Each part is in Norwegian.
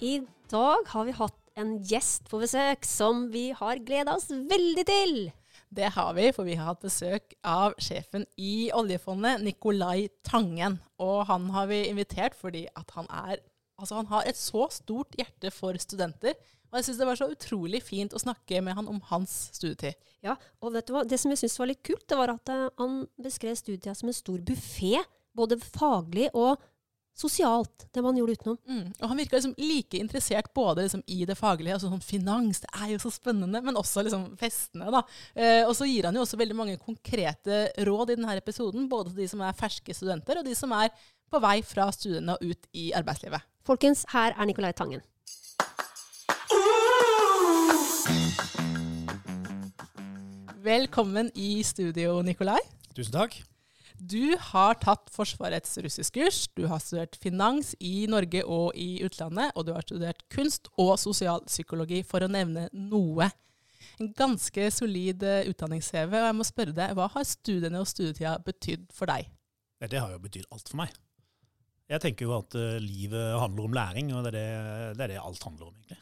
I dag har vi hatt en gjest på besøk som vi har gleda oss veldig til. Det har vi, for vi har hatt besøk av sjefen i oljefondet, Nikolai Tangen. Og han har vi invitert fordi at han er Altså, han har et så stort hjerte for studenter. Og jeg syns det var så utrolig fint å snakke med han om hans studietid. Ja, og vet du hva? Det som jeg syns var litt kult, det var at uh, han beskrev studietida som en stor buffé. Både faglig og sosialt, det man gjorde utenom. Mm. Og han virka liksom like interessert både liksom i det faglige, altså sånn finans, det er jo så spennende, men også liksom festene. da. Eh, og så gir han jo også veldig mange konkrete råd i denne episoden, både til de som er ferske studenter, og de som er på vei fra studiene og ut i arbeidslivet. Folkens, her er Nicolai Tangen. Velkommen i studio, Nikolai. Tusen takk. Du har tatt Forsvarets russiskurs, du har studert finans i Norge og i utlandet, og du har studert kunst og sosialpsykologi, for å nevne noe. En ganske solid eh, utdannings-CV, og jeg må spørre deg, hva har studiene og studietida betydd for deg? Det har jo betydd alt for meg. Jeg tenker jo at uh, livet handler om læring, og det er det, det er det, alt handler om, egentlig.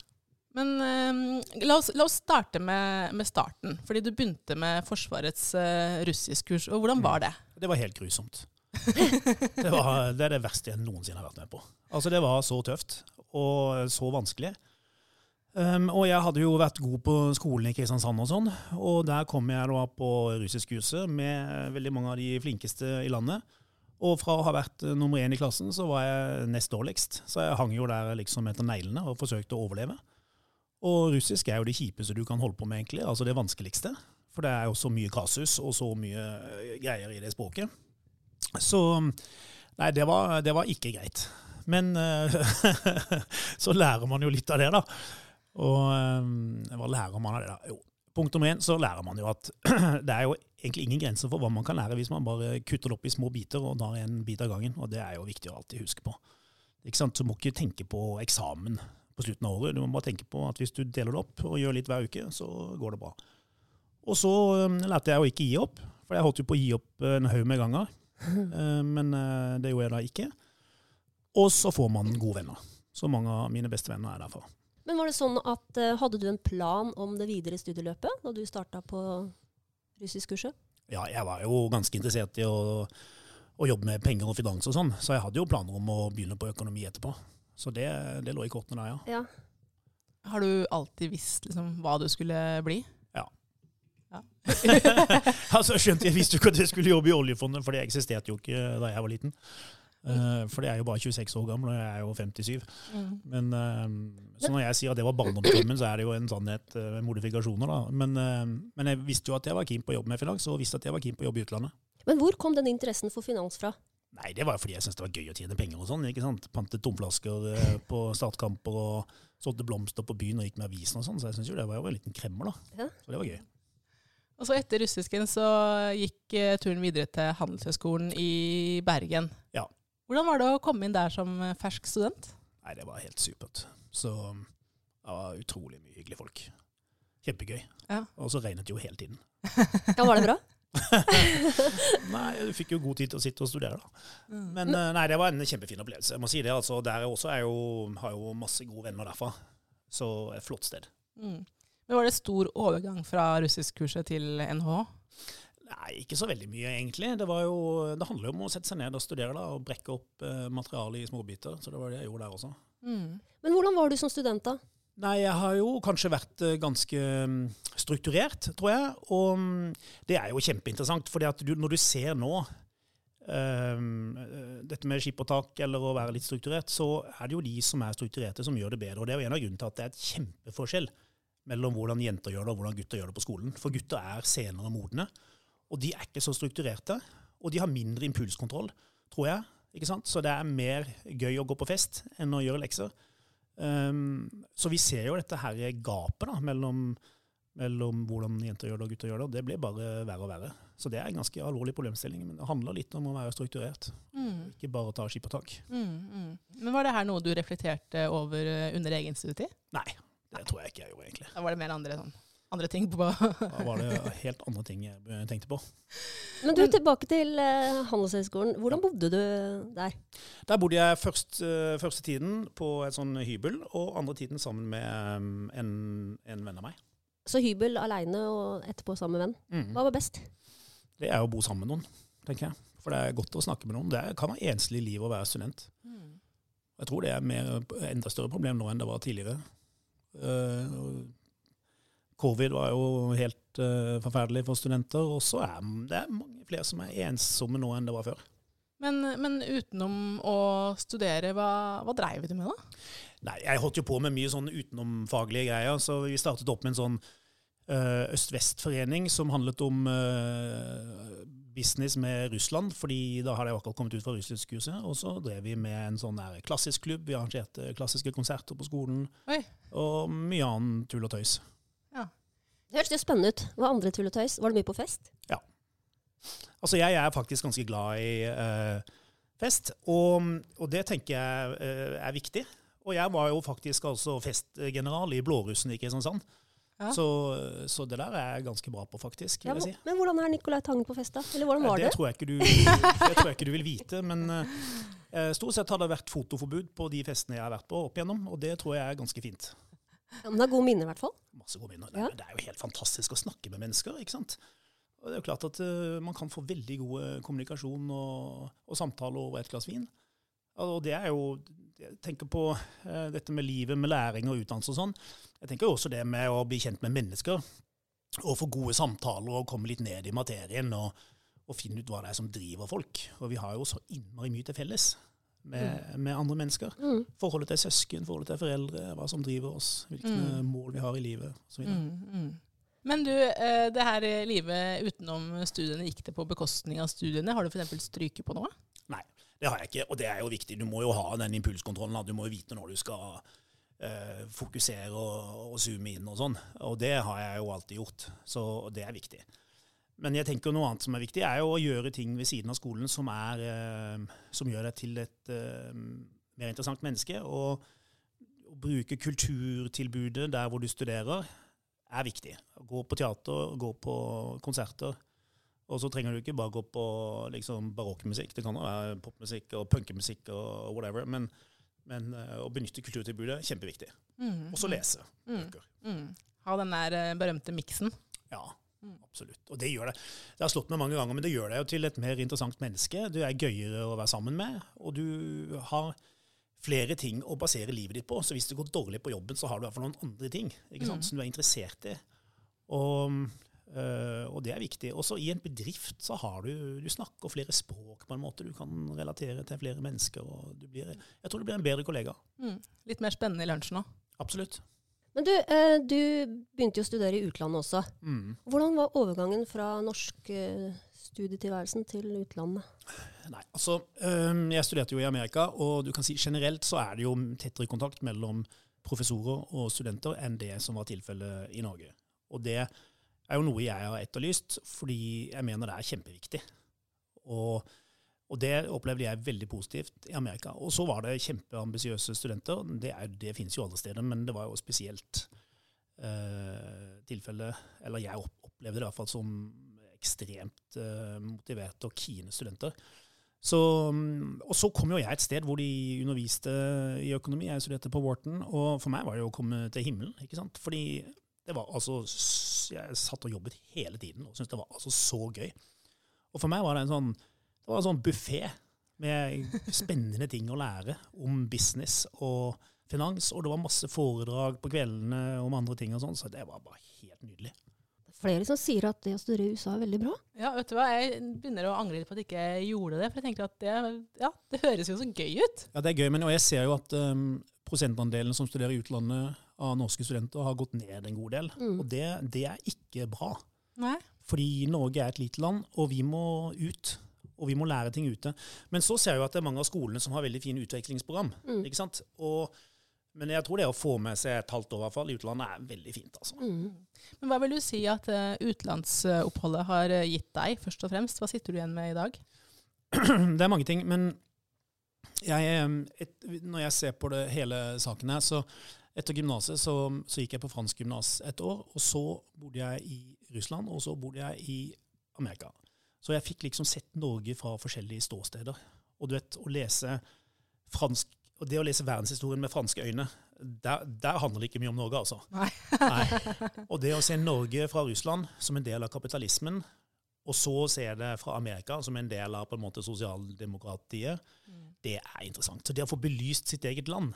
Men uh, la, oss, la, oss, starte med, med, starten. Fordi du begynte med Forsvarets uh, russiskkurs. Og hvordan var det? Det var helt grusomt. det, var, det, er det verste jeg noensinne har vært med på. Altså, det var så tøft og så vanskelig. Um, og jeg hadde jo vært god på skolen i Kristiansand og sånn, og der kom jeg da på russiskkurset med veldig mange av de flinkeste i landet. Og fra å ha vært nummer én i klassen, så var jeg nest dårligst. Så jeg hang jo der liksom etter neglene og forsøkte å overleve. Og russisk er jo det kjipeste du kan holde på med, egentlig. Altså det vanskeligste. For det er jo så mye kasus og så mye eh, greier i det språket. Så Nei, det var, det var ikke greit. Men uh, så lærer man jo litt av det, da. Og um, hva lærer man av det, da? Jo, punkt nummer én så lærer man jo at det er jo egentlig ingen grenser for hva man kan lære hvis man bare kutter det opp i små biter og tar en bit av gangen. Og det er jo viktig å alltid huske på. Ikke sant? Så må ikke tenke på eksamen på slutten av året. Du må bare tenke på at hvis du deler det opp og gjør litt hver uke, så går det bra. Og så um, lærte jeg å ikke gi opp, for jeg holdt jo på å gi opp en haug med ganger. Uh, men uh, det gjorde jeg da ikke. Og så får man gode venner. Så mange av mine beste venner er derfra. Men var det sånn at uh, Hadde du en plan om det videre studieløpet da du starta på russiskkurset? Ja, jeg var jo ganske interessert i å, å, jobbe med penger og finans og sånn, så jeg hadde jo planer om å begynne på økonomi etterpå. Så det, det lå i kortene der, ja. ja. Har du alltid visst liksom, hva du skulle bli? Ja. altså, skjønte Jeg visste jo ikke at jeg skulle jobbe i oljefondet, for det eksisterte jo ikke da jeg var liten. Uh, for det er jo bare 26 år gammel, og jeg er jo 57. Mm. Men, uh, så når jeg sier at det var barndomsdrømmen, så er det jo en sannhet uh, med modifikasjoner. da. Men, men, jeg visste jo at jeg var keen på å jobbe med finans, og visste at jeg var keen på å jobbe i utlandet. Men hvor kom den interessen for finans fra? Nei, Det var fordi jeg syntes det var gøy å tjene penger og sånn. ikke sant? Pantet tomflasker på startkamper og solgte blomster på byen og gikk med avisen og sånn. Så jeg syntes jo det var jo en liten kremmer, da. Ja. Så det var gøy. Og så etter russisken så gikk turen videre til Handelshøyskolen i Bergen. Ja. Hvordan var det å komme inn der som eh, fersk student? Nei, Det var helt supert. Så det var utrolig mye hyggelige folk. Kjempegøy. Ja. Og så regnet det jo hele tiden. ja, Var det bra? nei, du fikk jo god tid til å sitte og studere, da. Mm. Men eh, nei, det var en kjempefin opplevelse. Jeg må si det, altså. Der også er jo, har jo masse gode venner derfra. Så et flott sted. Mm. Men Var det stor overgang fra russiskkurset til NHH? Nei, ikke så veldig mye, egentlig. Det, jo, det handler jo om å sette seg ned og studere da, og brekke opp eh, materialet i småbiter. Så det var det jeg gjorde der også. Mm. Men hvordan var du som student, da? Nei, jeg har jo kanskje vært eh, ganske mm, strukturert, tror jeg. Og mm, det er jo kjempeinteressant, for når du ser nå Um, dette med skip og tak eller å være litt strukturert, så er det jo de som er strukturerte, som gjør det bedre. Og det er jo en av grunnene til at det er et kjempeforskjell mellom hvordan jenter gjør det og hvordan gutter gjør det på skolen. For gutter er senere modne. Og de er ikke så strukturerte. Og de har mindre impulskontroll, tror jeg. Ikke sant? Så det er mer gøy å gå på fest enn å gjøre lekser. Um, så vi ser jo dette her gapet da, mellom, mellom hvordan jenter gjør det og gutter gjør det, og det blir bare verre og verre. Så det er en ganske alvorlig problemstilling, men det handler litt om å være strukturert. Mm. Ikke bare ta skippertak. Mm, mm. Men var det her noe du reflekterte over eh, under egen studietid? Nei, det tror jeg ikke jeg gjorde, egentlig. Da var det mer andre, sånn, andre ting på Da var det helt andre ting jeg tenkte på. Men du, tilbake til uh, Handelshøyskolen. Hvordan bodde du der? Der bodde jeg først, uh, første tiden på et sånn hybel, og andre tiden sammen med um, en, en, venn av meg. Så hybel aleine og etterpå sammen med venn. Mm. Hva var best? Det er å bo sammen med noen, tenker jeg. For det er godt å snakke med noen. Det kan være enslig liv å være student. Mm. Jeg tror det er mer, enda større problem nå enn det var tidligere. Uh, Covid var jo helt uh, forferdelig for studenter, og så er det mange flere som er ensomme nå enn det var før. Men, men utenom å studere, hva, hva dreiv du med da? Nei, Jeg holdt jo på med mye sånn utenomfaglige greier. så Vi startet opp med en sånn uh, øst-vest-forening som handlet om business med Russland, fordi da hadde jeg akkurat kommet ut fra russiskkurset. Og så drev vi med en sånn der klassisk klubb. Vi arrangerte klassiske konserter på skolen. Oi. Og mye annen tull og tøys. Det hørtes jo spennende ut. Hva andre tull og tøys? Var det mye på fest? Ja. Altså, jeg er faktisk ganske glad i eh, fest, og, og, det tenker jeg eh, er viktig. Og jeg var jo faktisk altså festgeneral i Blårussen i Kristiansand. Ja. Så, så, det der er jeg ganske bra på, faktisk. Ja, si. Men hvordan er Nicolai Tangen på fest, da? Eller hvordan var det? Det tror jeg ikke du, jeg tror jeg ikke du vil vite. Men uh, stort sett har det vært fotoforbud på de festene jeg har vært på opp igjennom, og det tror jeg er ganske fint. Ja, men det er gode minner, i hvert fall. Masse gode minner. Ja. Det er jo helt fantastisk å snakke med mennesker. ikke sant? Og det er jo klart at uh, Man kan få veldig god kommunikasjon og, og samtale over et glass vin. Og det er jo Jeg tenker på uh, dette med livet, med læring og utdannelse og sånn. Jeg tenker også det med å bli kjent med mennesker. Og få gode samtaler og komme litt ned i materien. og, og finne ut hva det er som driver folk. Og vi har jo så innmari mye til felles med, mm. med andre mennesker. Mm. Forholdet til søsken, forholdet til foreldre, hva som driver oss, hvilke mm. mål vi har i livet osv. Mm, mm. Men du, eh, det her livet utenom studiene, gikk det på bekostning av studiene? Har du f.eks. stryket på noe? Det har jeg ikke, og det er jo viktig. Du må jo ha den impulskontrollen. Du må jo vite når du skal uh, fokusere og, og, zoome inn og sånn. Og det har jeg jo alltid gjort, så det er viktig. Men jeg tenker noe annet som er viktig, er jo å gjøre ting ved siden av skolen som, er, eh, som gjør deg til et eh, mer interessant menneske. Og å bruke kulturtilbudet der hvor du studerer, er viktig. Gå på teater, gå på konserter. Og så trenger du ikke bare gå på liksom, barokkmusikk. Det kan være popmusikk og punkemusikk og whatever. Men, men uh, å benytte kulturtilbudet er kjempeviktig. Mm. Og så lese mm. bøker. Mm. Ha den der berømte miksen. Ja. Absolutt. Og det gjør det. Det har slått meg mange ganger, men det gjør deg jo til et mer interessant menneske. Du er gøyere å være sammen med, og du har flere ting å basere livet ditt på. Så hvis det går dårlig på jobben, så har du i hvert fall noen andre ting ikke sant, mm. som du er interessert i. Og, øh, og det er viktig. Også i en bedrift så har du Du snakker flere språk på en måte. Du kan relatere til flere mennesker. og du blir, Jeg tror du blir en bedre kollega. Mm. Litt mer spennende i lunsjen òg. Absolutt. Men du, uh, du begynte jo å studere i utlandet også. Mm. Hvordan var overgangen fra norsk eh, studietilværelsen til utlandet? Nei, altså, Jeg studerte jo i Amerika, og du kan si generelt så er det jo tettere kontakt mellom professorer og studenter enn det som var tilfellet i Norge. Og det er jo noe jeg har etterlyst, fordi jeg mener det er kjempeviktig. Og og det opplevde jeg veldig positivt i Amerika. Og så var det kjempeambisiøse studenter. Det, er, det finnes jo alle steder, men det var jo spesielt eh, tilfelle Eller jeg opplevde det i hvert fall som ekstremt eh, motiverte og kine studenter. Så, og så kom jo jeg et sted hvor de underviste i økonomi. Jeg studerte på Wharton, og for meg var det jo å komme til himmelen. ikke sant? Fordi det var altså Jeg satt og jobbet hele tiden og syntes det var altså så gøy. Og for meg var det en sånn det var en sånn buffé med spennende ting å lære om business og finans. Og det var masse foredrag på kveldene om andre ting og sånn, så det var bare helt nydelig. Flere som sier at det å studere i USA er veldig bra. Ja, vet du hva, Jeg begynner å angre litt på at jeg ikke gjorde det. For jeg tenker at det, ja, det høres jo så gøy ut. Ja, det er gøy, men jeg ser jo at um, prosentandelen som studerer i utlandet av norske studenter, har gått ned en god del. Mm. Og det, det, er ikke bra. Nei. Fordi Norge er et lite land, og vi må ut Og vi må lære ting ute. Men så ser jeg jo at det er mange av skolene som har veldig fine utviklingsprogram. Mm. ikke sant? Og, men jeg tror det å få med seg et halvt år i hvert fall i utlandet er veldig fint. altså. Mm. Men hva vil du si at eh, utenlandsoppholdet har eh, gitt deg, først og fremst? Hva sitter du igjen med i dag? Det er mange ting, men jeg, eh, et, når jeg ser på det hele saken her, så etter gymnaset så, så gikk jeg på fransk gymnas et år, og så bodde jeg i Russland, og så bodde jeg i Amerika. Så jeg fikk liksom sett Norge fra forskjellige ståsteder. Og du vet, å lese fransk, og det å lese verdenshistorien med franske øyne, der, der handler det ikke mye om Norge, altså. Nei. Nei. Og det å se Norge fra Russland som en del av kapitalismen, og så se det fra Amerika som en del av på en måte sosialdemokratiet, det er interessant. Så det å få belyst sitt eget land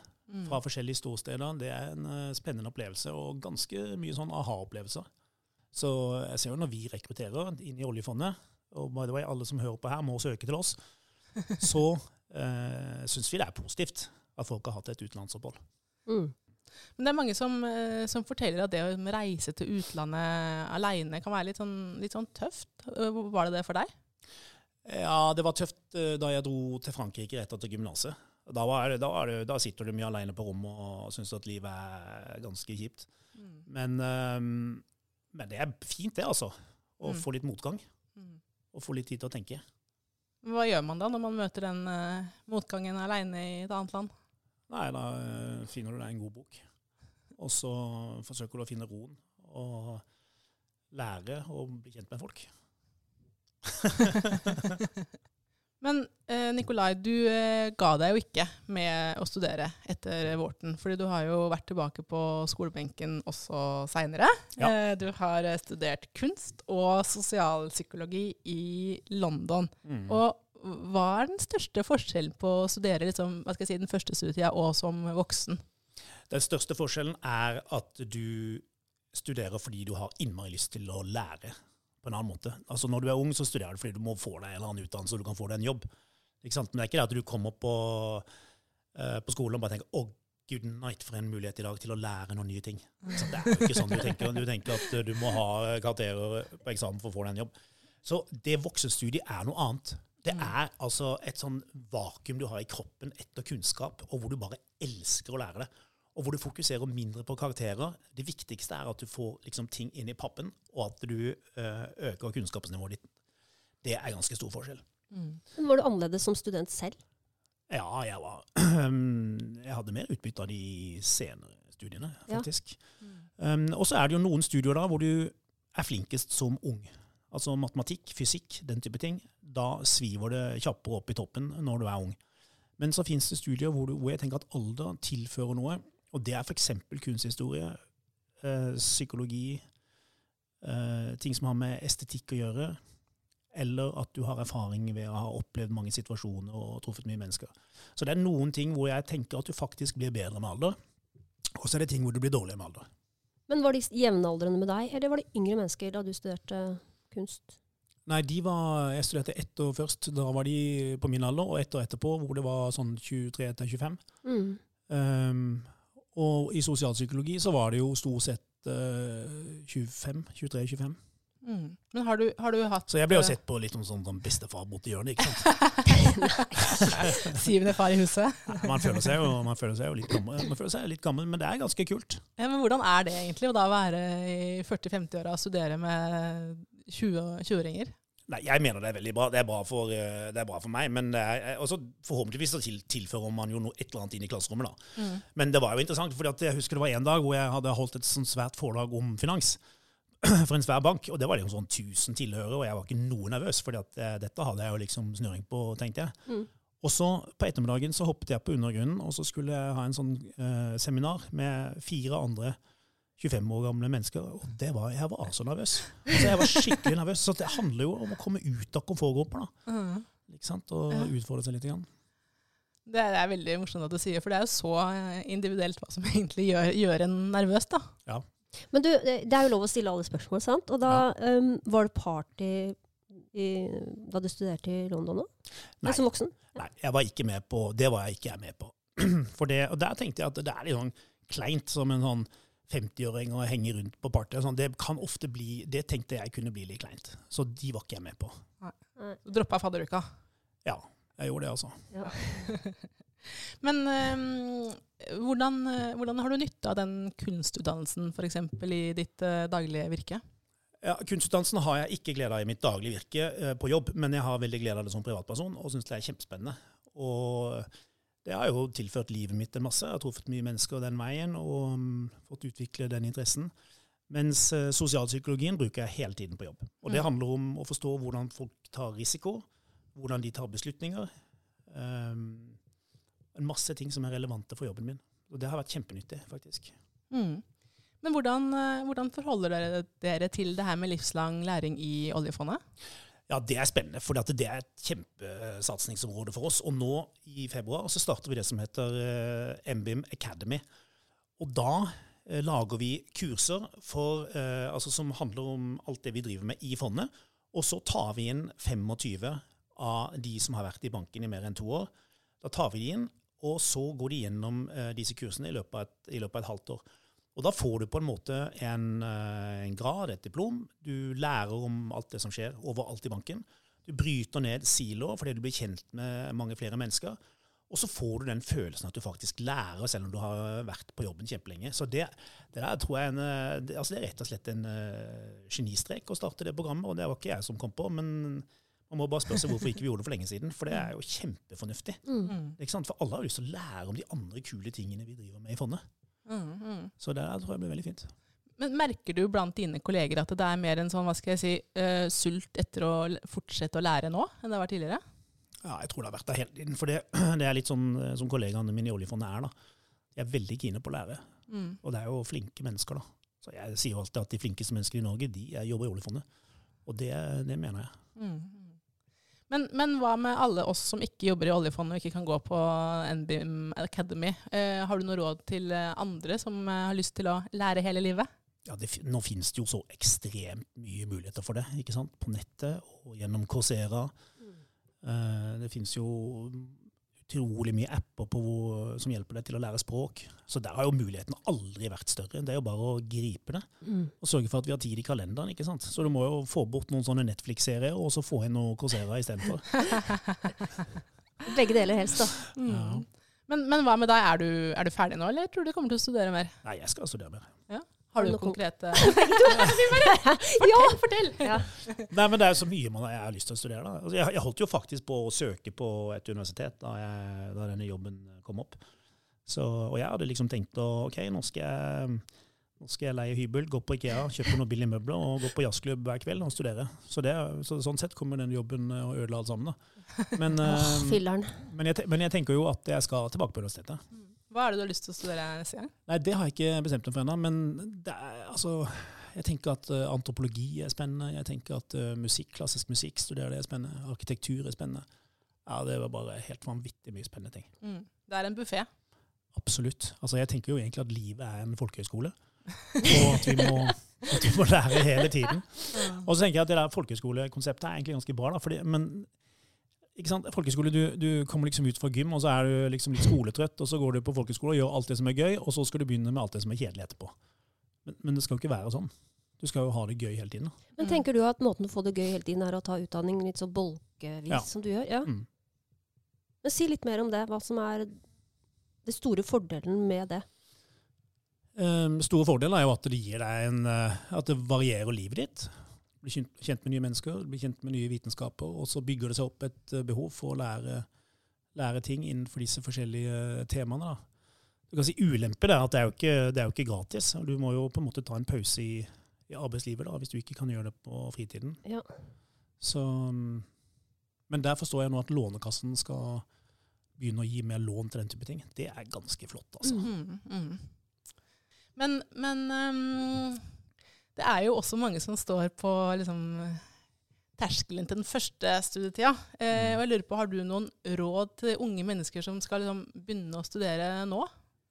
fra forskjellige ståsteder, det er en eh, spennende opplevelse, og ganske mye sånn aha-opplevelser. Så jeg ser jo når vi rekrutterer inn i oljefondet, og by the way, alle som hører på her må søke til oss, så eh, syns vi det er positivt at folk har hatt et utenlandsopphold. Mm. Men det er mange som, eh, som forteller at det å reise til utlandet aleine kan være litt sånn, litt sånn tøft. Eh, Var det det for deg? Ja, det var tøft eh, da jeg dro til Frankrike rett etter gymnaset. Da, var det- da, da sitter du mye alene på rommet og syns at livet er ganske kjipt. Men, eh, men det er fint, det, altså. Å Mm. få litt motgang. Mm. Og få litt tid til å tenke. Hva gjør man da når man møter den motgangen aleine i et annet land? Nei, da eh, finner du deg en god bok. Og så forsøker du å finne roen og lære å bli kjent med folk. Men eh, Nikolai, du eh, ga deg jo ikke med å studere etter Wharton, fordi du har jo vært tilbake på skolebenken også seinere. Ja. Eh, du har studert kunst og sosialpsykologi i London. Mm. Og hva er den største forskjellen på å studere liksom, si, den første studietida og som voksen? Den største forskjellen er at du studerer fordi du har innmari lyst til å lære på en annen måte. Altså Når du er ung, så studerer du fordi du må få deg en eller annen utdannelse og du kan få deg en jobb. Men det er ikke det at du kommer på, uh, på skolen og bare tenker 'Å, good night, for en mulighet i dag til å lære noen nye ting'. Så? Det er jo ikke sånn du tenker. Du tenker at eh, du må ha karakterer på eksamen for å få deg en jobb. Så det voksenstudiet er noe annet. Det er altså et sånn vakuum du har i kroppen etter kunnskap, og hvor du bare elsker å lære det. Og hvor du fokuserer mindre på karakterer. Det viktigste er at du får liksom, ting inn i pappen, og at du eh, øker kunnskapsnivået ditt. Det er ganske stor forskjell. Men Var du annerledes som student selv? Ja, jeg var Jeg hadde mer utbytte av de senere studiene, Ja. Mm. Um, og så er det jo noen studier da hvor du er flinkest som ung. Altså matematikk, fysikk, den type ting. Da sviver det kjappere opp i toppen når du er ung. Men så finnes det studier hvor, du, hvor jeg tenker at alder tilfører noe. Og det er f.eks. kunsthistorie, øh, psykologi, øh, ting som har med estetikk å gjøre. Eller at du har erfaring ved å ha opplevd mange situasjoner og truffet mye mennesker. Så det er noen ting hvor jeg tenker at du faktisk blir bedre med alder. Og så er det ting hvor du blir dårligere med alder. Men Var de jevnaldrende med deg, eller var det yngre mennesker da du studerte kunst? Nei, de var, jeg studerte ett år først. Da var de på min alder, og ett år etterpå hvor det var sånn 23 til 25. Mm. Um, og i sosialpsykologi så var det jo stort sett uh, 25, 23-25. Mm. Men har du, har du hatt Så jeg ble jo sett på litt som sånn, sånn bestefar borti hjørnet, ikke sant. syvende far i huset? Man føler seg jo, man føler seg jo litt, gammel, man føler seg litt gammel, men det er ganske kult. Ja, men hvordan er det egentlig å da være i 40-50-åra og studere med 20 20-åringer? Nei, jeg mener det er veldig bra. Det er bra for, eh, det er bra for meg. Men det er, også forhåpentligvis så til, tilfører man jo noe, et eller annet inn i klasserommet. da. Men det var jo interessant, for jeg husker det var en dag hvor jeg hadde holdt et sånn svært foredrag om finans for en svær bank. Og det var liksom sånn 1000 tilhørere, og jeg var ikke noe nervøs, for dette hadde jeg jo liksom snøring på, tenkte jeg. Mm. Og så på ettermiddagen så hoppet jeg på undergrunnen, og så skulle jeg ha en sånn uh, seminar med fire andre 25 år gamle mennesker. Og det var, jeg var så nervøs. Altså, jeg var skikkelig nervøs. Så det handler jo om å komme ut av komfortgruppa. Mm. Og Ja. utfordre seg litt. Grann. Det er, det er veldig morsomt at du sier, for det er jo så eh, individuelt hva som egentlig gjør, gjør en nervøs. da. Ja. Men du, det er jo lov å stille alle spørsmål, sant? Og da um, var det party i, da du studerte i London òg? Nei. Som voksen? Nei, jeg var ikke med på, det var jeg ikke jeg med på. For det, og der tenkte jeg at det er litt sånn kleint som en sånn 50-åring å henge rundt på party. og Sånn. Det kan ofte bli, det tenkte jeg kunne bli litt kleint. Så de var ikke jeg med på. Nei. Du droppa fadderuka. Ja, jeg gjorde det, altså. Ja. Men øhm, hvordan, øh, hvordan har du nytte av den kunstutdannelsen f.eks. i ditt øh, daglige virke? Ja, Kunstutdannelsen har jeg ikke glede av i mitt daglige virke eh, på jobb, men jeg har veldig glede av det som privatperson og syns det er kjempespennende. Og det har jo tilført livet mitt en masse. Jeg har truffet mye mennesker den veien og um, fått utvikle den interessen. Mens uh, sosialpsykologien bruker jeg hele tiden på jobb. Og det Mm. handler om å forstå hvordan folk tar risiko, hvordan de tar beslutninger. Um, en masse ting som er relevante for jobben min. Og det har vært kjempenyttig, faktisk. Mm. Men hvordan, øh, hvordan forholder dere dere til det her med livslang læring i oljefondet? Ja, det er spennende, for det er et kjempesatsingsområde for oss. Og nå i februar så starter vi det som heter eh, MBIM Academy. Og da eh, lager vi kurser for, eh, altså som handler om alt det vi driver med i fondet. Og så tar vi inn 25 av de som har vært i banken i mer enn to år. Da tar vi de inn, og så går de gjennom eh, disse kursene i løpet, av et, i løpet av et halvt år. Og da får du på en måte en, eh, en grad, et diplom. Du lærer om alt det som skjer overalt i banken. Du bryter ned siloer fordi du blir kjent med mange flere mennesker. Og så får du den følelsen at du faktisk lærer, selv om du har vært på jobben kjempelenge. Så det, det der tror jeg en, eh, det, altså det er rett og slett en uh, genistrek å starte det programmet. Og det var ikke jeg som kom på, men man må bare spørre seg hvorfor ikke vi gjorde det for lenge siden. For det er jo kjempefornuftig. Mm. Mm. Ikke sant? For alle har lyst til å lære om de andre kule tingene vi driver med i fondet. Mm, mm. Så det tror jeg blir veldig fint. Men merker du blant dine kolleger at det er mer en sånn, hva skal jeg si, uh, sult etter å fortsette å lære nå enn det har vært tidligere? Ja, jeg tror det har vært der hele tiden. For det, det er litt sånn eh, som kollegaene mine i oljefondet er. da. De er veldig kine på å lære. Mm. Og det er jo flinke mennesker, da. Så jeg sier jo alltid at de flinkeste menneskene i Norge, de er- jobber i oljefondet. Og det, det mener jeg. Mm. Mm. Men, men hva med alle oss som ikke jobber i oljefondet og ikke kan gå på NBIM Academy? Eh, har du noe råd til eh, andre som eh, har lyst til å lære hele livet? Ja, det, Nå finnes det jo så ekstremt mye muligheter for det. ikke sant? På nettet og gjennom Coursera. Eh, det finnes jo utrolig mye apper på hvor, som hjelper deg til å lære språk. Så der har jo muligheten aldri vært større. Det er jo bare å gripe det. Mm. Og sørge for at vi har tid i kalenderen. ikke sant? Så du må jo få bort noen sånne Netflix-serier, og så få inn noe Coursera istedenfor. Begge deler helst, da. Mm. Ja. Men, men hva med deg? Er du, er du ferdig nå, eller tror du du kommer til å studere mer? Nei, jeg skal studere mer. Har du Noe konkret? fortell! ja! Fortell! ja. Nei, men det er så mye man har lyst til å studere. da. Altså, jeg, jeg holdt jo faktisk på å søke på et universitet da, jeg, da denne jobben kom opp. Så, og jeg hadde liksom tenkt å ok, nå skal jeg, nå skal jeg leie hybel, gå på Ikea, kjøpe noen billige møbler og gå på jazzklubb hver kveld og studere. Så, det, så sånn sett kommer den jobben å ødele alt sammen. da. Men, eh, Filler'n. men, jeg, men jeg tenker jo at jeg skal tilbake på universitetet. Hva er det du har lyst til å studere neste gang? Nei, det har jeg ikke bestemt meg for ennå, men det er, altså, jeg tenker at uh, antropologi er spennende. Jeg tenker at uh, musikk, klassisk musikk, studerer det er spennende. Arkitektur er spennende. Ja, Det var bare helt vanvittig mye spennende ting. Mm. Det er en buffé. Absolutt. Altså, Jeg tenker jo egentlig at livet er en folkehøyskole, og at vi må, at vi må lære hele tiden. Og så tenker jeg at det der folkehøyskolekonseptet er egentlig ganske bra, da, fordi, men ikke sant? Folkeskole, du, du kommer liksom ut fra gym, og så er du liksom litt skoletrøtt, og så går du på folkeskole og gjør alt det som er gøy, og så skal du begynne med alt det som er kjedelig etterpå. Men, men det skal jo ikke være sånn. Du skal jo ha det gøy hele tiden. da. Men tenker du at måten å få det gøy hele tiden er å ta utdanning litt så bolkevis Ja. som du gjør? Ja. Mm. Men si litt mer om det. Hva som er det store fordelen med det. Um, store fordelen er jo at det gir deg en eh, At det varierer livet ditt. Blir kjent, med nye mennesker, blir kjent med nye vitenskaper, og så bygger det seg opp et eh, behov for å lære, lære ting innenfor disse forskjellige eh, temaene. Da. Du kan si Ulempe er at det er, jo ikke, det er jo ikke gratis. Du må jo på en måte ta en pause i, i arbeidslivet da, hvis du ikke kan gjøre det på fritiden. Ja. Så, um, men der forstår jeg nå at Lånekassen skal begynne å gi mer lån til den type ting. Det er ganske flott, altså. Mm, mm. Men, men øhm, det er jo også mange som står på liksom, terskelen til den første studietida. Eh, og jeg lurer på, Har du noen råd til unge mennesker som skal liksom, begynne å studere nå?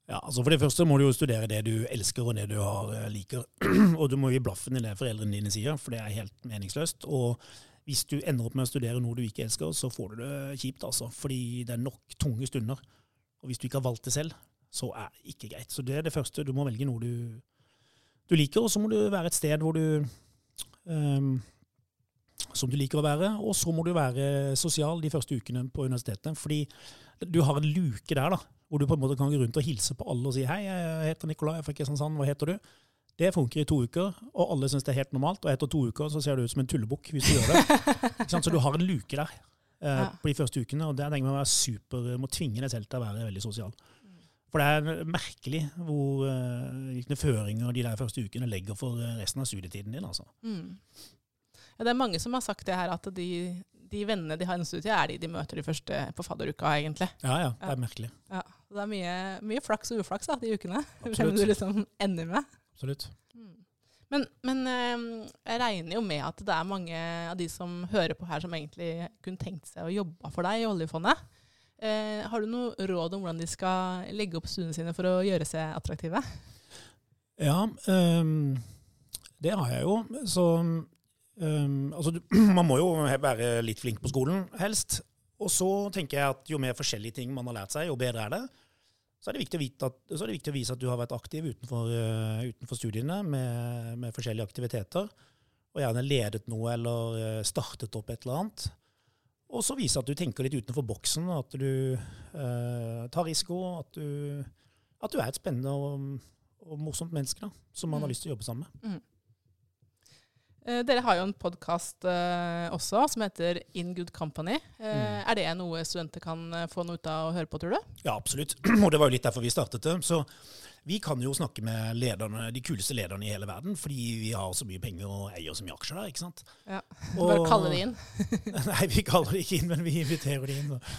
Ja, altså For det første må du jo studere det du elsker og det du har, eh, liker. og du må gi blaffen i det foreldrene dine sier, for det er helt meningsløst. Og hvis du ender opp med å studere noe du ikke elsker, så får du det kjipt, altså. Fordi det er nok tunge stunder. Og hvis du ikke har valgt det selv, så er det ikke greit. Så det er det første. Du må velge noe du, du liker, og så må du være et sted hvor du um, som du liker å være, og så må du være sosial de første ukene på universitetet. Fordi du har en luke der da, hvor du på en måte kan gå rundt og hilse på alle og si 'hei, jeg heter Nikolai, jeg er fra Kristiansand, hva heter du?' Det funker i to uker, og alle syns det er helt normalt. Og etter to uker så ser du ut som en tullebukk hvis du gjør det. Så du har en luke der eh, på de første ukene, og det tenker jeg må være super, må tvinge deg selv til å være veldig sosial. For det er merkelig hvor, eh, hvilke føringer de der første ukene legger for eh, resten av studietiden din. altså. Mm. Ja, det er mange som har sagt det her, at de, de vennene de har i studiet, er de de møter de første på fadderuka, egentlig. Ja, ja, det er merkelig. Ja. Det er mye, mye flaks og uflaks da, de ukene. Hvem Absolutt. du liksom ender med. Absolutt. Men, men eh, jeg regner jo med at det er mange av de som hører på her, som egentlig kunne tenkt seg å jobbe for deg i oljefondet. Eh, har du noe råd om hvordan de skal legge opp studiene sine for å gjøre seg attraktive? Ja, um, det har jeg jo. Så um, altså, du, man må jo være litt flink på skolen, helst. Og så tenker jeg at jo mer forskjellige ting man har lært seg, jo bedre er det. Så er det viktig å, at, det viktig å vise at du har vært aktiv utenfor, uh, utenfor studiene med, med forskjellige aktiviteter. Og gjerne ledet noe eller eh, startet opp et eller annet. Og så vise at du tenker litt utenfor boksen, at du eh, tar risiko, at du, at du er et spennende og, og morsomt menneske da, som man har Mm. lyst til å jobbe sammen med. Eh, dere har jo en podkast eh, også som heter In Good Company. Eh, Mm. Er det noe studenter kan eh, få noe ut av å høre på, tror du? Ja, absolutt. Og det var jo litt derfor vi startet det. Så vi kan jo snakke med lederne, de kuleste lederne i hele verden, fordi vi har så mye penger og eier så mye aksjer der, ikke sant? Ja. Og- Bare kalle de inn. Nei, vi kaller de ikke inn, men vi inviterer de inn og,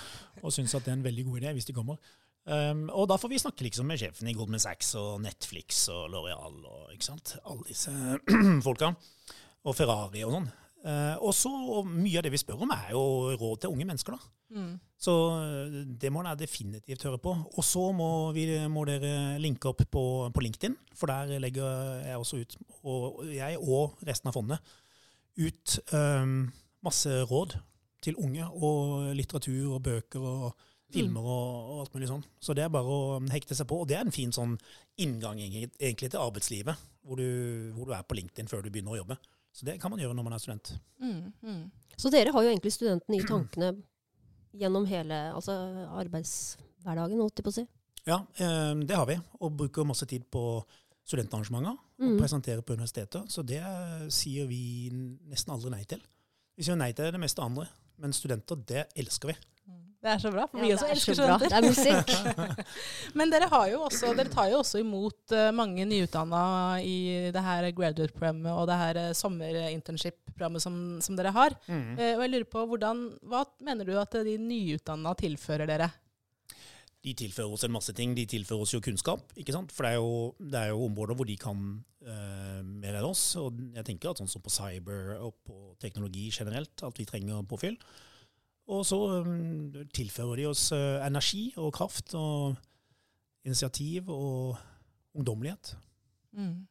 og syns at det er en veldig god idé hvis de kommer. Um, og da får vi snakke liksom med sjefen i Goldman Sachs og Netflix og L'Oreal og ikke sant? alle disse folka. Og Ferrari og sånn. Uh, og så og mye av det vi spør om, er jo råd til unge mennesker. da. Mm. Så uh, det må dere definitivt høre på. Og så må, må dere linke opp på, på LinkedIn, for der legger jeg også ut, og jeg og resten av fondet, ut um, masse råd til unge, og litteratur og bøker og filmer og, og alt mulig sånn. Så det er bare å hekte seg på. Og det er en fin sånn inngang egentlig egentlig til arbeidslivet, hvor du, hvor du er på LinkedIn før du begynner å jobbe. Så det kan man gjøre når man er student. Mm. Mm. Så dere har jo egentlig studentene i tankene gjennom hele altså arbeidshverdagen, holdt jeg på å si. Ja, eh, det har vi. Og bruker masse tid på studentarrangementer. Og Mm. presenterer på universiteter. Så det sier vi nesten aldri nei til. Vi sier nei til det meste andre. Men studenter, det elsker vi. Det er så bra, for Ja, vi også er elsker så studenter. Det er musikk. Men dere, har jo også, dere tar jo også imot eh, mange nyutdanna i det her graduate-programmet og det her eh, sommerinternship-programmet som, som dere har. Eh, og jeg lurer på, hvordan, Hva mener du at de nyutdanna tilfører dere? De tilfører oss en masse ting. De tilfører oss jo kunnskap. ikke sant? For det er jo, det er jo områder hvor de kan eh, mer enn oss. Og jeg tenker at sånn som på cyber og på teknologi generelt, at vi trenger påfyll. Og så um, tilfører de oss uh, energi og kraft og initiativ og ungdommelighet. Mm.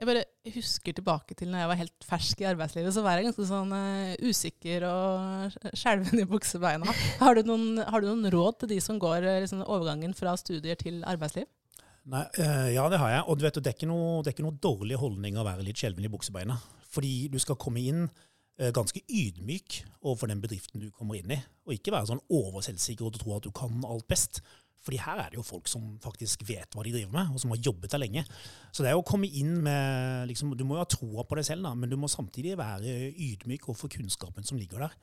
Jeg bare husker tilbake til når jeg var helt fersk i arbeidslivet, så var jeg ganske sånn uh, usikker og skjelven i buksebeina. Har du, noen, har du noen råd til de som går eh, liksom, overgangen fra studier til arbeidsliv? Nei, uh, ja, det har jeg. Og du vet, det er ikke noe, det er ikke noe dårlig holdning å være litt skjelven i buksebeina. Fordi du skal komme inn ganske ydmyk overfor den bedriften du kommer inn i. Og ikke være sånn overselvsikker og tro at du kan alt best. Fordi her er det jo folk som faktisk vet hva de driver med, og som har jobbet der lenge. Så det er å komme inn med liksom, Du må jo ha troa på deg selv, da, men du må samtidig være ydmyk overfor kunnskapen som ligger der.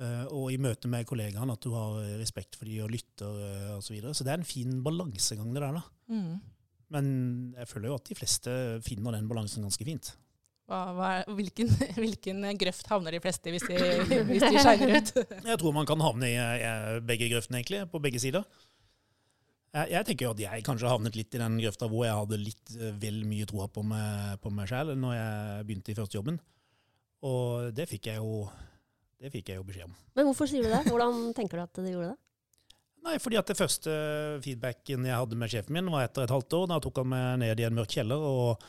Eh, og i møte med kollegaene at du har respekt for de og lytter uh, osv. Så, videre. så det er en fin balansegang, det der. da. Mm. Men jeg føler jo at de fleste finner den balansen ganske fint. Hva, hva, er- hvilken, hvilken grøft havner de fleste i hvis de, hvis de shiner ut? Jeg tror man kan havne i eh, begge grøftene, egentlig, på begge sider. Jeg, jeg tenker jo at jeg kanskje havnet litt i den grøfta hvor jeg hadde litt eh, vel mye troa på meg, på meg sjæl når jeg begynte i første jobben. Og det fikk jeg jo det fikk jeg jo beskjed om. Men hvorfor sier du det? Hvordan tenker du at du gjorde det? Nei, fordi at det første feedbacken jeg hadde med sjefen min, var etter et halvt år. Da tok han meg ned i en mørk kjeller og,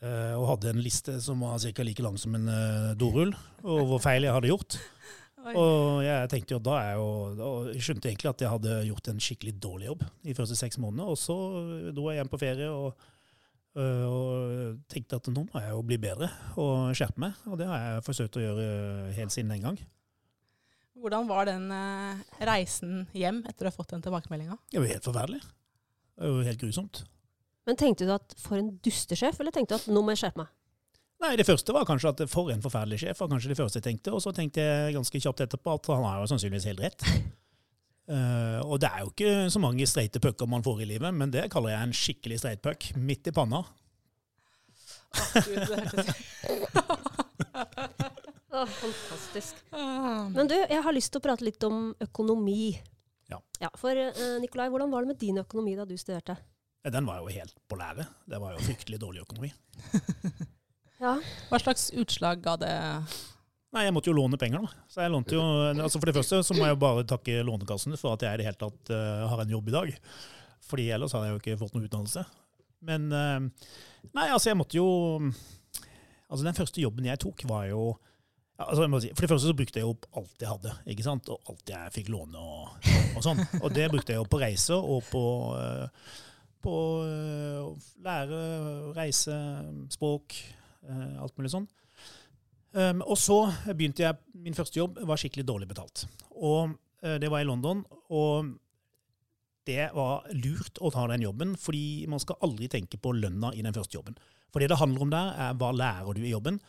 og hadde en liste som var ca. like lang som en dorull, og hvor feil jeg hadde gjort. Oi. Og jeg tenkte jo da er jeg jo jeg skjønte egentlig at jeg hadde gjort en skikkelig dårlig jobb de første seks månedene. Og så dro jeg hjem på ferie og Eh, og tenkte at nå må jeg jo bli bedre og skjerpe meg. Og det har jeg forsøkt å gjøre eh, helt siden den gang. Hvordan var den eh, reisen hjem etter å ha fått den tilbakemeldinga? Det var helt forferdelig. Det var helt grusomt. Men tenkte du at for en dustesjef, eller tenkte du at nå må jeg skjerpe meg? Nei, Det første var kanskje at for en forferdelig sjef, var kanskje det første jeg tenkte. Og så tenkte jeg ganske kjapt etterpå at han har jo sannsynligvis helt rett. uh, og det er jo ikke så mange streite pucker man får i livet, men det kaller jeg en skikkelig streit puck. Midt i panna. Oh, Gud, det hørtes Å, fantastisk. Ah. Men du, jeg har lyst til å prate litt om økonomi. Ja. ja For uh, Nikolai, hvordan var det med din økonomi da du studerte? Den var jo helt på lære. Det var jo fryktelig dårlig økonomi. Ja, Hva slags utslag ga det? Nei, jeg måtte jo låne penger, da. Så jeg lånte jo, altså For det første så må jeg jo bare takke Lånekassen for at jeg i det hele tatt uh, har en jobb i dag. Fordi ellers hadde jeg jo ikke fått noen utdannelse. Men uh, Nei, altså, jeg måtte jo Altså, den første jobben jeg tok, var jo altså jeg må si, For det første så brukte jeg opp alt jeg hadde, ikke sant? og alt jeg fikk låne og, og sånn. Og det brukte jeg jo på reiser og på, eh, på eh, å lære, reise, språk, eh, alt mulig sånn. Um, og så begynte jeg, min første jobb var skikkelig dårlig betalt. Og eh, det var i London, og det var lurt å ta den jobben, fordi man skal aldri tenke på lønna i den første jobben. For det det handler om der, er hva lærer du i jobben,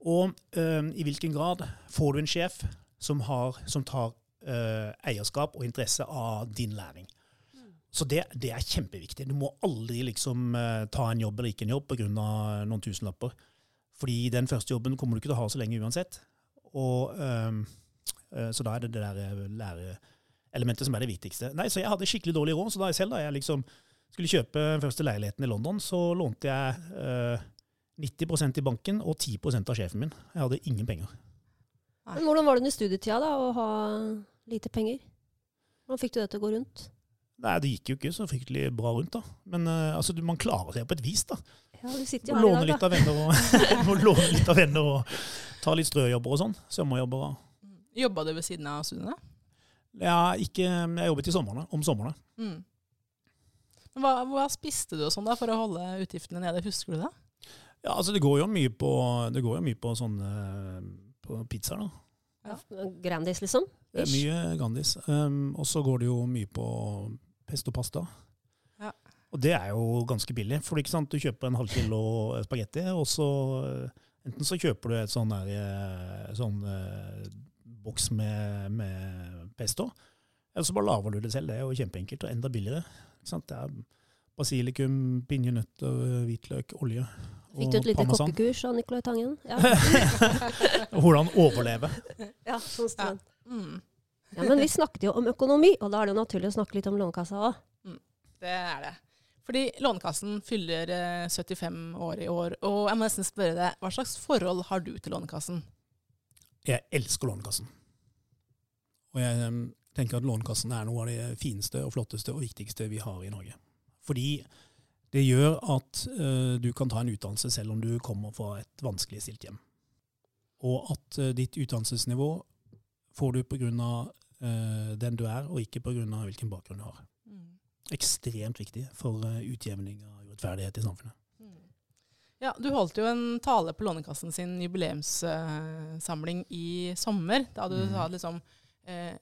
og øh, i hvilken grad får du en sjef som, har, som tar øh, eierskap og interesse av din læring. Så det, det er kjempeviktig. Du må aldri liksom uh, ta en jobb eller ikke en jobb pga. noen tusenlapper. Fordi den første jobben kommer du ikke til å ha så lenge uansett. Og, uh, uh, så da er det det der eh, læreelementet som er det viktigste. Nei, Så jeg hadde skikkelig dårlig råd. Så da jeg selv da jeg liksom skulle kjøpe den første leiligheten i London, så lånte jeg eh, 90% i banken og 10% av sjefen min. Jeg hadde ingen penger. Men hvordan var det under studietida da, å ha lite penger? Hvordan fikk du det til å gå rundt? Nei, Det gikk jo ikke så fryktelig bra rundt, da. Men uh, altså, man klarer seg på et vis, da. Ja, du sitter jo låne her i dag, da. av og, må låne litt av venner og ta litt strøjobber og sånn. Sommerjobber. og Jobba du ved siden av studiene? Ja, ikke, jeg jobbet i sommerne, om somrene. Mm. Hva, hva spiste du og sånn da for å holde utgiftene nede? Husker du det? Ja, altså det går jo mye på, det går jo mye på sånne på pizzaer, da. Grandis, liksom? Er Ish. mye Grandis. Um, og så går det jo mye på pesto pasta. Ja. Og det er jo ganske billig, for ikke sant? du kjøper en halv kilo spagetti, og så eh, enten så kjøper du et sånn der, eh, sånn eh, boks med, med pesto, eller så bare lager du det selv. Det er jo kjempeenkelt og enda billigere. Ikke sant? Det er basilikum, pinjenøtter, hvitløk, olje Fikk du et lite parmesan. kokkekurs av Nicolai Tangen? Ja, Hvordan overleve. ja sånn ja. Mm. Ja, men vi snakket jo om økonomi, og da er det jo naturlig å snakke litt om Lånekassa òg. Det er det. Fordi Lånekassen fyller eh, 75 år i år, og jeg må nesten spørre deg, hva slags forhold har du til Lånekassen? Jeg elsker Lånekassen. Og jeg tenker at Lånekassen er noe av det fineste og flotteste og viktigste vi har i Norge. Fordi det gjør at uh, du kan ta en utdannelse selv om du kommer fra et vanskeligstilt hjem. Og at uh, ditt utdannelsesnivå får du pga. Uh, den du er, og ikke pga. hvilken bakgrunn du har. Mm. Ekstremt viktig for uh, utjevning av urettferdighet i samfunnet. Mm. Ja, Du holdt jo en tale på Lånekassen sin jubileumssamling i sommer. Da du Mm. sa liksom eh,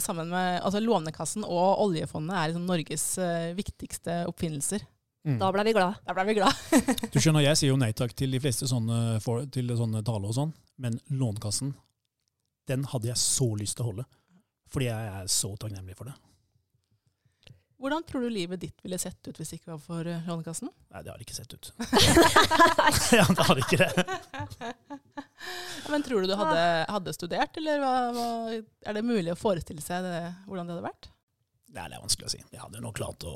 sammen med, altså Lånekassen og oljefondet er liksom Norges eh, viktigste oppfinnelser. Mm. Da ble vi glad. Da ble vi glad. Du skjønner, Jeg sier jo nei takk til de fleste sånne, for, til sånne taler og sånn, men Lånekassen, den hadde jeg så lyst til å holde. Fordi jeg er så takknemlig for det. Hvordan tror du livet ditt ville sett ut hvis det ikke var for eh, Lånekassen? Nei, det hadde ikke sett ut. ja, det hadde ikke det. Men tror du du hadde, hadde studert, eller hva, hva, er det mulig å forestille seg det, hvordan det hadde vært? Nei, det er vanskelig å si. Jeg hadde nok klart å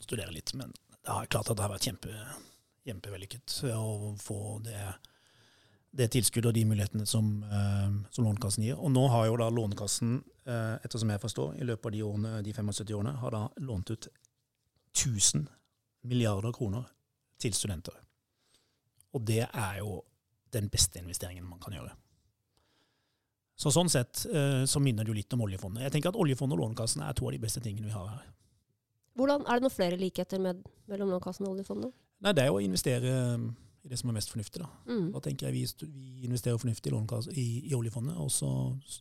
studere litt, men det har klart at det har vært kjempe, kjempevellykket å få det, det tilskuddet og de mulighetene som, eh, som Lånekassen gir. Og nå har jo da Lånekassen, eh, ettersom jeg forstår, i løpet av de, årene, de 75 årene, har da lånt ut 1000 milliarder kroner til studenter. Og det er jo den beste investeringen man kan gjøre. Så sånn sett eh, så minner det jo litt om oljefondet. Jeg tenker at oljefondet og Lånekassen er to av de beste tingene vi har her. Hvordan, Er det noen flere likheter med, mellom Lånekassen og oljefondet? Nei, det er jo å investere i det som er mest fornuftig. da. Mm. Da tenker jeg vi, vi investerer fornuftig i, i, i oljefondet, og så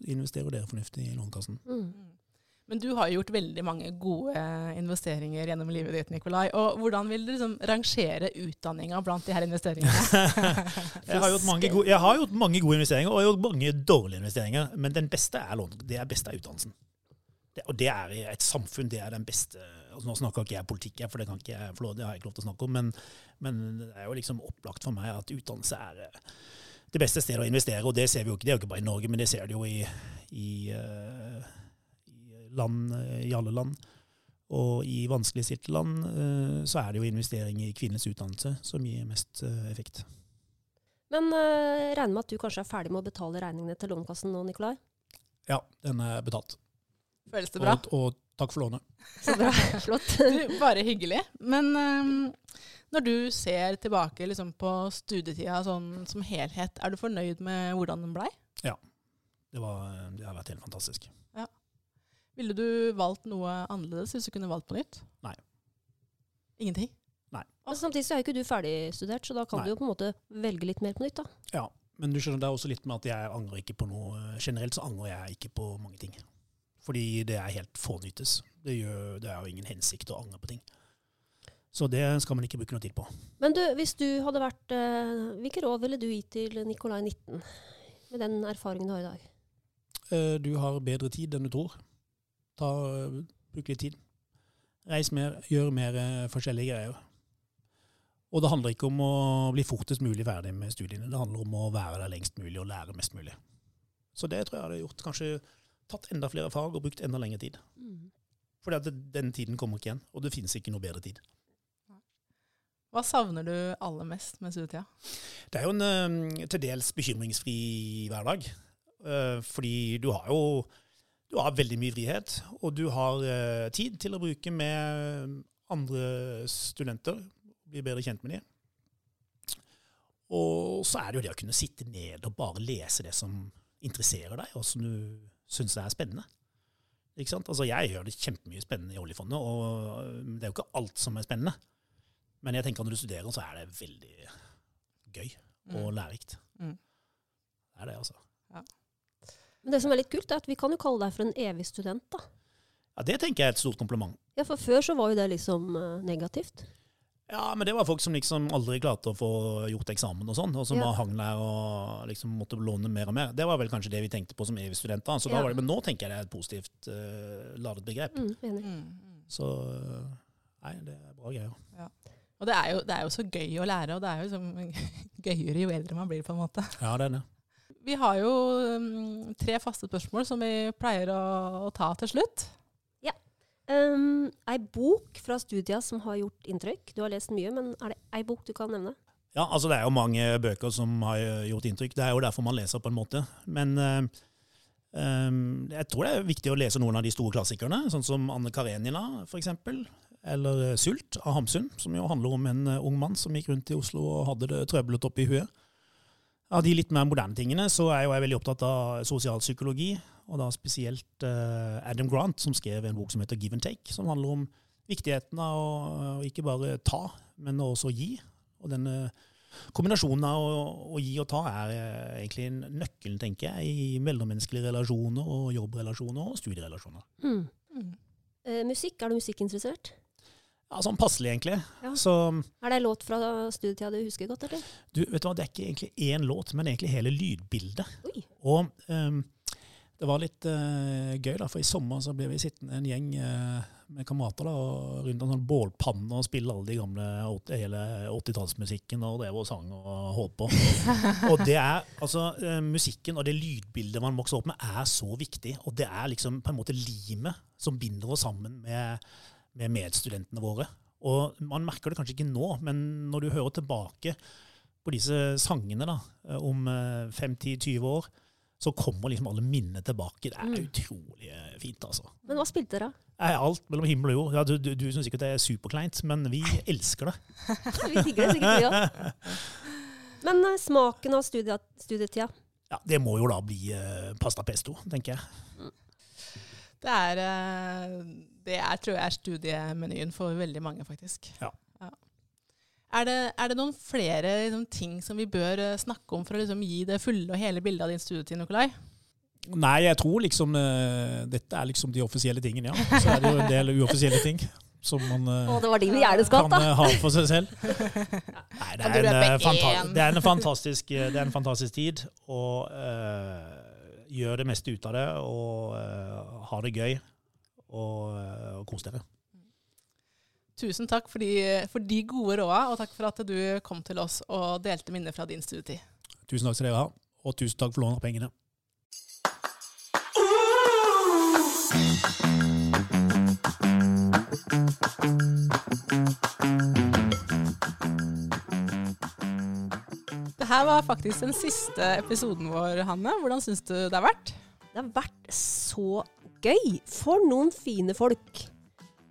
investerer dere fornuftig i Lånekassen. Mm. Men du har jo gjort veldig mange gode investeringer gjennom livet ditt, Nikolai. Og hvordan vil du liksom rangere utdanninga blant de her investeringene? Jeg har, gjort mange gode, jeg har gjort mange gode investeringer, og jeg har gjort mange dårlige investeringer. Men den beste er, lån, det er, beste er utdannelsen. Det, og det er i et samfunn, det er den beste altså Nå snakker ikke jeg politikk, for det, kan ikke jeg få det har jeg ikke lov til å snakke om, men, men det er jo liksom opplagt for meg at utdannelse er eh, det beste stedet å investere. Og det ser vi jo ikke, det er jo ikke bare i Norge, men det ser du jo i, i, eh, i land, i alle land. Og i vanskeligstilte land eh, så er det jo investering i kvinners utdannelse som gir mest effekt. Men eh, regner med at du kanskje er ferdig med å betale regningene til Lånekassen nå, Nikolai? Ja, den er betalt. Føles det bra? Og, og takk for lånet. Så bra. Flott. Du, bare hyggelig. Men um, når du ser tilbake liksom, på studietida sånn, som helhet, er du fornøyd med hvordan den blei? Det, var, det har vært helt fantastisk. Ville du valgt noe annerledes hvis du kunne valgt på nytt? Nei. Ingenting? Men samtidig så er jo ikke du ferdigstudert, så da kan Nei. du jo på en måte velge litt mer på nytt. da. Ja, men du skjønner, det er også litt med at jeg angrer ikke på noe. Generelt så angrer jeg ikke på mange ting. Fordi det er helt fånyttes. Det, gjør, det er jo ingen hensikt å angre på ting. Så det skal man ikke bruke noe tid på. Men du, hvis du hadde vært eh, Hvilke råd ville du gitt til Nikolai 19 med den erfaringen du har i dag? Eh, Du har bedre tid enn du tror. Ta, eh, bruk litt tid. Reis mer, gjør mer eh, forskjellige greier. Og det handler ikke om å bli fortest mulig ferdig med studiene. Det handler om å være der lengst mulig og lære mest mulig. Så det tror jeg hadde gjort. Kanskje tatt enda flere fag og brukt enda lengre tid. Fordi at den tiden kommer ikke igjen, og det finnes ikke noe bedre tid. Hva savner du aller mest med studietida? Det er jo en til dels bekymringsfri hverdag. Eh, fordi du har jo du har veldig mye frihet, og du har eh, tid til å bruke med andre studenter. Bli bedre kjent med dem. Og så er det jo det å kunne sitte ned og bare lese det som interesserer deg, og som du syns er spennende. Ikke sant? Altså, jeg gjør det kjempemye spennende i oljefondet, og det er jo ikke alt som er spennende. Men jeg tenker at når du studerer, så er det veldig gøy og lærerikt. Mm. Det er det, altså. Men det som er litt kult, er at vi kan jo kalle deg for en evig student. da. Ja, Det tenker jeg er et stort kompliment. Ja, For før så var jo det liksom eh, negativt. Ja, men det var folk som liksom aldri klarte å få gjort eksamen og sånn, og som Ja. hang der og liksom måtte låne mer og mer. Det var vel kanskje det vi tenkte på som evig studenter. Så Ja. men nå tenker jeg det er et positivt uh, ladet begrep. Mm. Mm, mm. Så eh, nei, det er bra greier. Og det er, jo, det er jo så gøy å lære, og det er jo liksom gøyere jo eldre man blir, på en måte. Ja, det er det. Vi har jo um, tre faste spørsmål som vi pleier å, å ta til slutt. Um, ei bok fra studia som har gjort inntrykk. Du har lest mye, men er det ei bok du kan nevne? Ja, altså det er jo mange bøker som har gjort inntrykk. Det er jo derfor man leser på en måte. Men eh, eh, jeg tror det er viktig å lese noen av de store klassikerne, sånn som Anne Karenina f.eks. Eller eh, Sult av Hamsun, som jo handler om en eh, ung mann som gikk rundt i Oslo og hadde det trøblete oppi huet. Av de litt mer moderne tingene så er jo jeg veldig opptatt av sosialpsykologi, og da spesielt eh, Adam Grant, som skrev en bok som heter Give and Take, som handler om viktigheten av å, ikke bare ta, men også gi. Og denne kombinasjonen av å, å gi og ta er eh, egentlig en nøkkelen, tenker jeg, i mellommenneskelige relasjoner og jobbrelasjoner og studierelasjoner. Mm. Mm. Eh, musikk, er du musikkinteressert? Ja, Sånn passelig, egentlig. Ja. Så Er det en låt fra studietida du husker godt, eller? du, vet du hva, det er ikke egentlig én låt, men egentlig hele lydbildet. Oi. Og um, det var litt uh, gøy, da, for i sommer så ble vi sittende en gjeng uh, med kamerater da, og rundt en sånn bålpanne og spille alle de gamle hele 80-tallsmusikken og drev og sang og holdt på. og det er, altså, uh, musikken og det lydbildet man vokser opp med, er så viktig. Og det er liksom på en måte limet som binder oss sammen med, med medstudentene våre. Og man merker det kanskje ikke nå, men når du hører tilbake på disse sangene da, om eh, 5-10-20 år, så kommer liksom alle minnene tilbake. Det er Mm. utrolig eh, fint, altså. Men hva spilte dere? Er alt mellom himmel og jord. Ja, du du, du syns sikkert det er superkleint, men vi elsker det. Vi digger det sikkert, vi òg. Men eh, smaken av studiet, studietida? Ja, Det må jo da bli eh, pasta pesto, tenker jeg. Det er, eh, det er, tror jeg er studiemenyen for veldig mange, faktisk. Ja. Er det, er det noen flere liksom, ting som vi bør eh, snakke om for å liksom, gi det fulle og hele bildet av din studietid, Nikolai? Nei, jeg tror liksom eh, dette er liksom de offisielle tingene, ja. Så er det jo en del uoffisielle ting som man eh, det var din vi gjerne kan ha for seg selv. Nei, det er, en, det, er en fantastisk, det er en fantastisk tid. Og uh, gjør det meste ut av det, og uh, ha det gøy. Og, eh, og kos dere. Tusen takk for de, for de gode råda, og takk for at du kom til oss og delte minner fra din studietid. Tusen takk skal dere ha, og tusen takk for lånet av pengene. Det her var faktisk den siste episoden vår, Hanne. Hvordan syns du det har vært? Det har vært så gøy. For noen fine folk.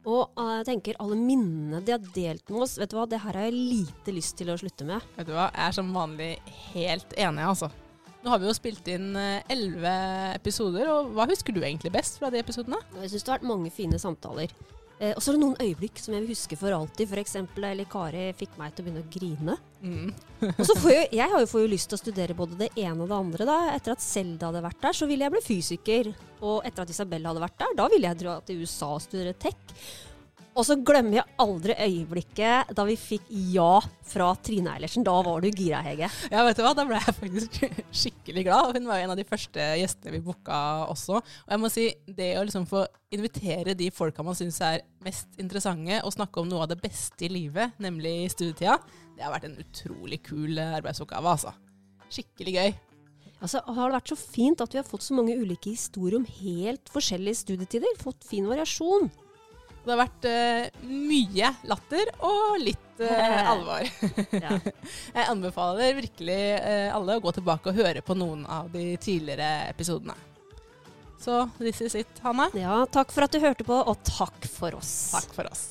Og eh, jeg tenker alle minnene de har delt med oss, vet du hva, det her har jeg lite lyst til å slutte med. Vet du hva, jeg er som vanlig helt enig, altså. Nå har vi jo spilt inn eh, elleve episoder, og hva husker du egentlig best fra de episodene? Jeg syns det har vært mange fine samtaler. Eh, og så er det noen øyeblikk som jeg vil huske for alltid. F.eks. da Eli Kari fikk meg til å begynne å grine. Mm. Og så får jo, Jeg har jo får jo lyst til å studere både det ene og det andre. da. Etter at Selda hadde vært der, så ville jeg bli fysiker. Og etter at Isabel hadde vært der, da ville jeg dra til USA og studere tech. Og så glemmer jeg aldri øyeblikket da vi fikk ja fra Trine Eilertsen. Da var du gira, Hege. Ja, vet du hva, da ble jeg faktisk skikkelig glad. Hun var jo en av de første gjestene vi booka også. Og jeg må si, det å liksom få invitere de folka man syns er mest interessante, og snakke om noe av det beste i livet, nemlig studietida, det har vært en utrolig kul arbeidsoppgave, altså. Skikkelig gøy. Altså, har det vært så fint at vi har fått så mange ulike historier om helt forskjellige studietider? Fått fin variasjon. Det har vært uh, mye latter og litt uh, alvor. Ja. Jeg anbefaler virkelig uh, alle å gå tilbake og høre på noen av de tidligere episodene. Så this is it, Hanne. ja, takk for at du hørte på, og takk for oss. Takk for oss.